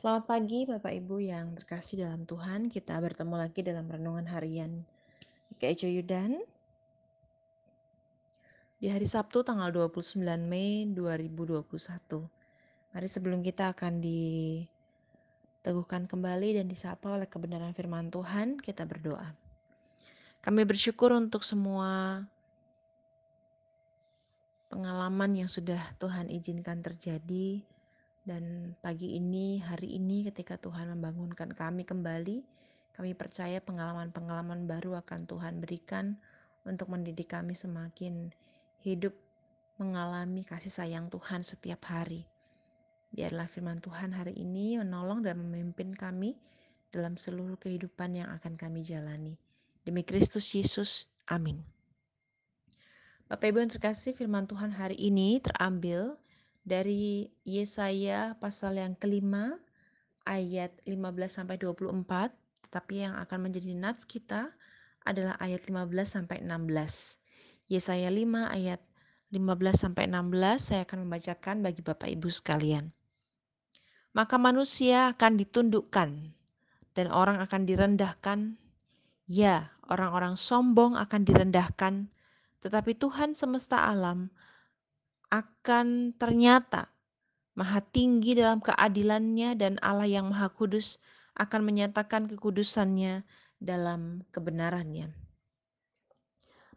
Selamat pagi Bapak Ibu yang terkasih dalam Tuhan. Kita bertemu lagi dalam renungan harian Ika Yudan. Di hari Sabtu tanggal 29 Mei 2021. Mari sebelum kita akan diteguhkan kembali dan disapa oleh kebenaran firman Tuhan, kita berdoa. Kami bersyukur untuk semua pengalaman yang sudah Tuhan izinkan terjadi dan pagi ini, hari ini ketika Tuhan membangunkan kami kembali, kami percaya pengalaman-pengalaman baru akan Tuhan berikan untuk mendidik kami semakin hidup mengalami kasih sayang Tuhan setiap hari. Biarlah firman Tuhan hari ini menolong dan memimpin kami dalam seluruh kehidupan yang akan kami jalani. Demi Kristus Yesus, amin. Bapak Ibu yang terkasih, firman Tuhan hari ini terambil dari Yesaya pasal yang kelima ayat 15 sampai 24, tetapi yang akan menjadi nats kita adalah ayat 15 sampai 16. Yesaya 5 ayat 15 sampai 16 saya akan membacakan bagi Bapak Ibu sekalian. Maka manusia akan ditundukkan dan orang akan direndahkan. Ya, orang-orang sombong akan direndahkan, tetapi Tuhan semesta alam akan ternyata maha tinggi dalam keadilannya dan Allah yang maha kudus akan menyatakan kekudusannya dalam kebenarannya.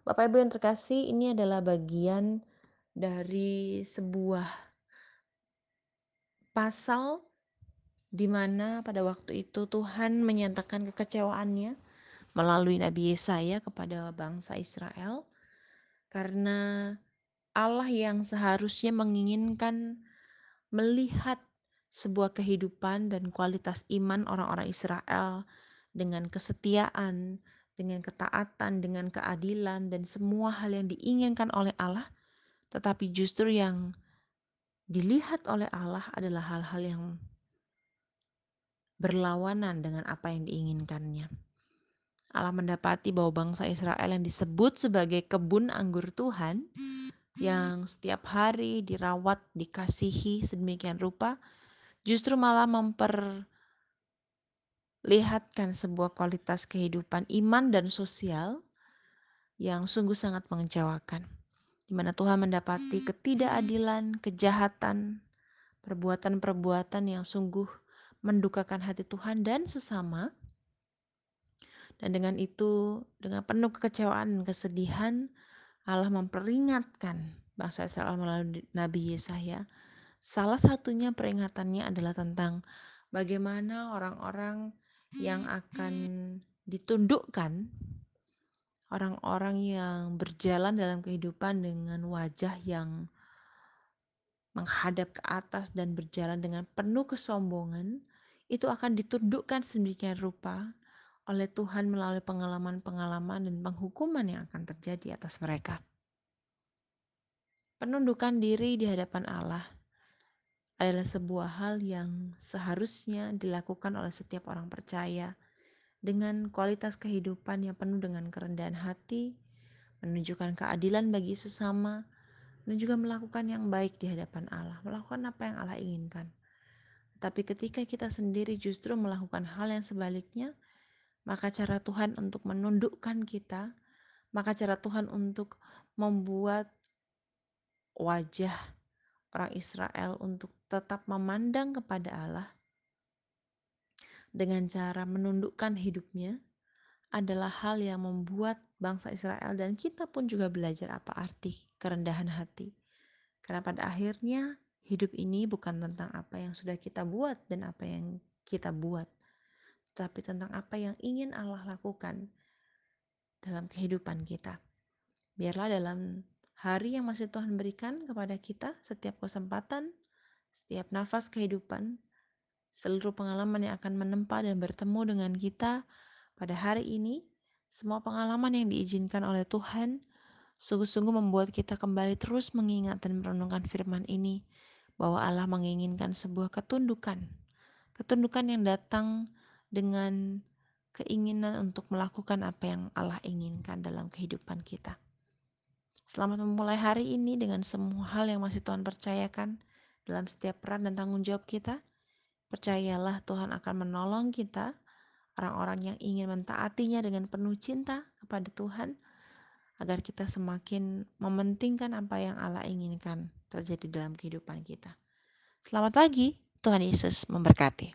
Bapak Ibu yang terkasih, ini adalah bagian dari sebuah pasal di mana pada waktu itu Tuhan menyatakan kekecewaannya melalui Nabi Yesaya kepada bangsa Israel karena Allah yang seharusnya menginginkan melihat sebuah kehidupan dan kualitas iman orang-orang Israel dengan kesetiaan, dengan ketaatan, dengan keadilan, dan semua hal yang diinginkan oleh Allah, tetapi justru yang dilihat oleh Allah adalah hal-hal yang berlawanan dengan apa yang diinginkannya. Allah mendapati bahwa bangsa Israel yang disebut sebagai kebun anggur Tuhan yang setiap hari dirawat, dikasihi sedemikian rupa, justru malah memperlihatkan sebuah kualitas kehidupan iman dan sosial yang sungguh sangat mengecewakan. Di mana Tuhan mendapati ketidakadilan, kejahatan, perbuatan-perbuatan yang sungguh mendukakan hati Tuhan dan sesama. Dan dengan itu, dengan penuh kekecewaan dan kesedihan, Allah memperingatkan bangsa Israel melalui Nabi Yesaya. Salah satunya peringatannya adalah tentang bagaimana orang-orang yang akan ditundukkan, orang-orang yang berjalan dalam kehidupan dengan wajah yang menghadap ke atas dan berjalan dengan penuh kesombongan, itu akan ditundukkan sedemikian rupa oleh Tuhan melalui pengalaman-pengalaman dan penghukuman yang akan terjadi atas mereka. Penundukan diri di hadapan Allah adalah sebuah hal yang seharusnya dilakukan oleh setiap orang percaya dengan kualitas kehidupan yang penuh dengan kerendahan hati, menunjukkan keadilan bagi sesama, dan juga melakukan yang baik di hadapan Allah, melakukan apa yang Allah inginkan. Tapi ketika kita sendiri justru melakukan hal yang sebaliknya, maka cara Tuhan untuk menundukkan kita, maka cara Tuhan untuk membuat wajah orang Israel untuk tetap memandang kepada Allah dengan cara menundukkan hidupnya adalah hal yang membuat bangsa Israel dan kita pun juga belajar apa arti kerendahan hati. Karena pada akhirnya hidup ini bukan tentang apa yang sudah kita buat dan apa yang kita buat, tetapi tentang apa yang ingin Allah lakukan dalam kehidupan kita. Biarlah dalam hari yang masih Tuhan berikan kepada kita, setiap kesempatan, setiap nafas kehidupan, seluruh pengalaman yang akan menempa dan bertemu dengan kita pada hari ini, semua pengalaman yang diizinkan oleh Tuhan sungguh-sungguh membuat kita kembali terus mengingat dan merenungkan firman ini bahwa Allah menginginkan sebuah ketundukan. Ketundukan yang datang dengan keinginan untuk melakukan apa yang Allah inginkan dalam kehidupan kita. Selamat memulai hari ini dengan semua hal yang masih Tuhan percayakan dalam setiap peran dan tanggung jawab kita. Percayalah Tuhan akan menolong kita, orang-orang yang ingin mentaatinya dengan penuh cinta kepada Tuhan, agar kita semakin mementingkan apa yang Allah inginkan terjadi dalam kehidupan kita. Selamat pagi, Tuhan Yesus memberkati.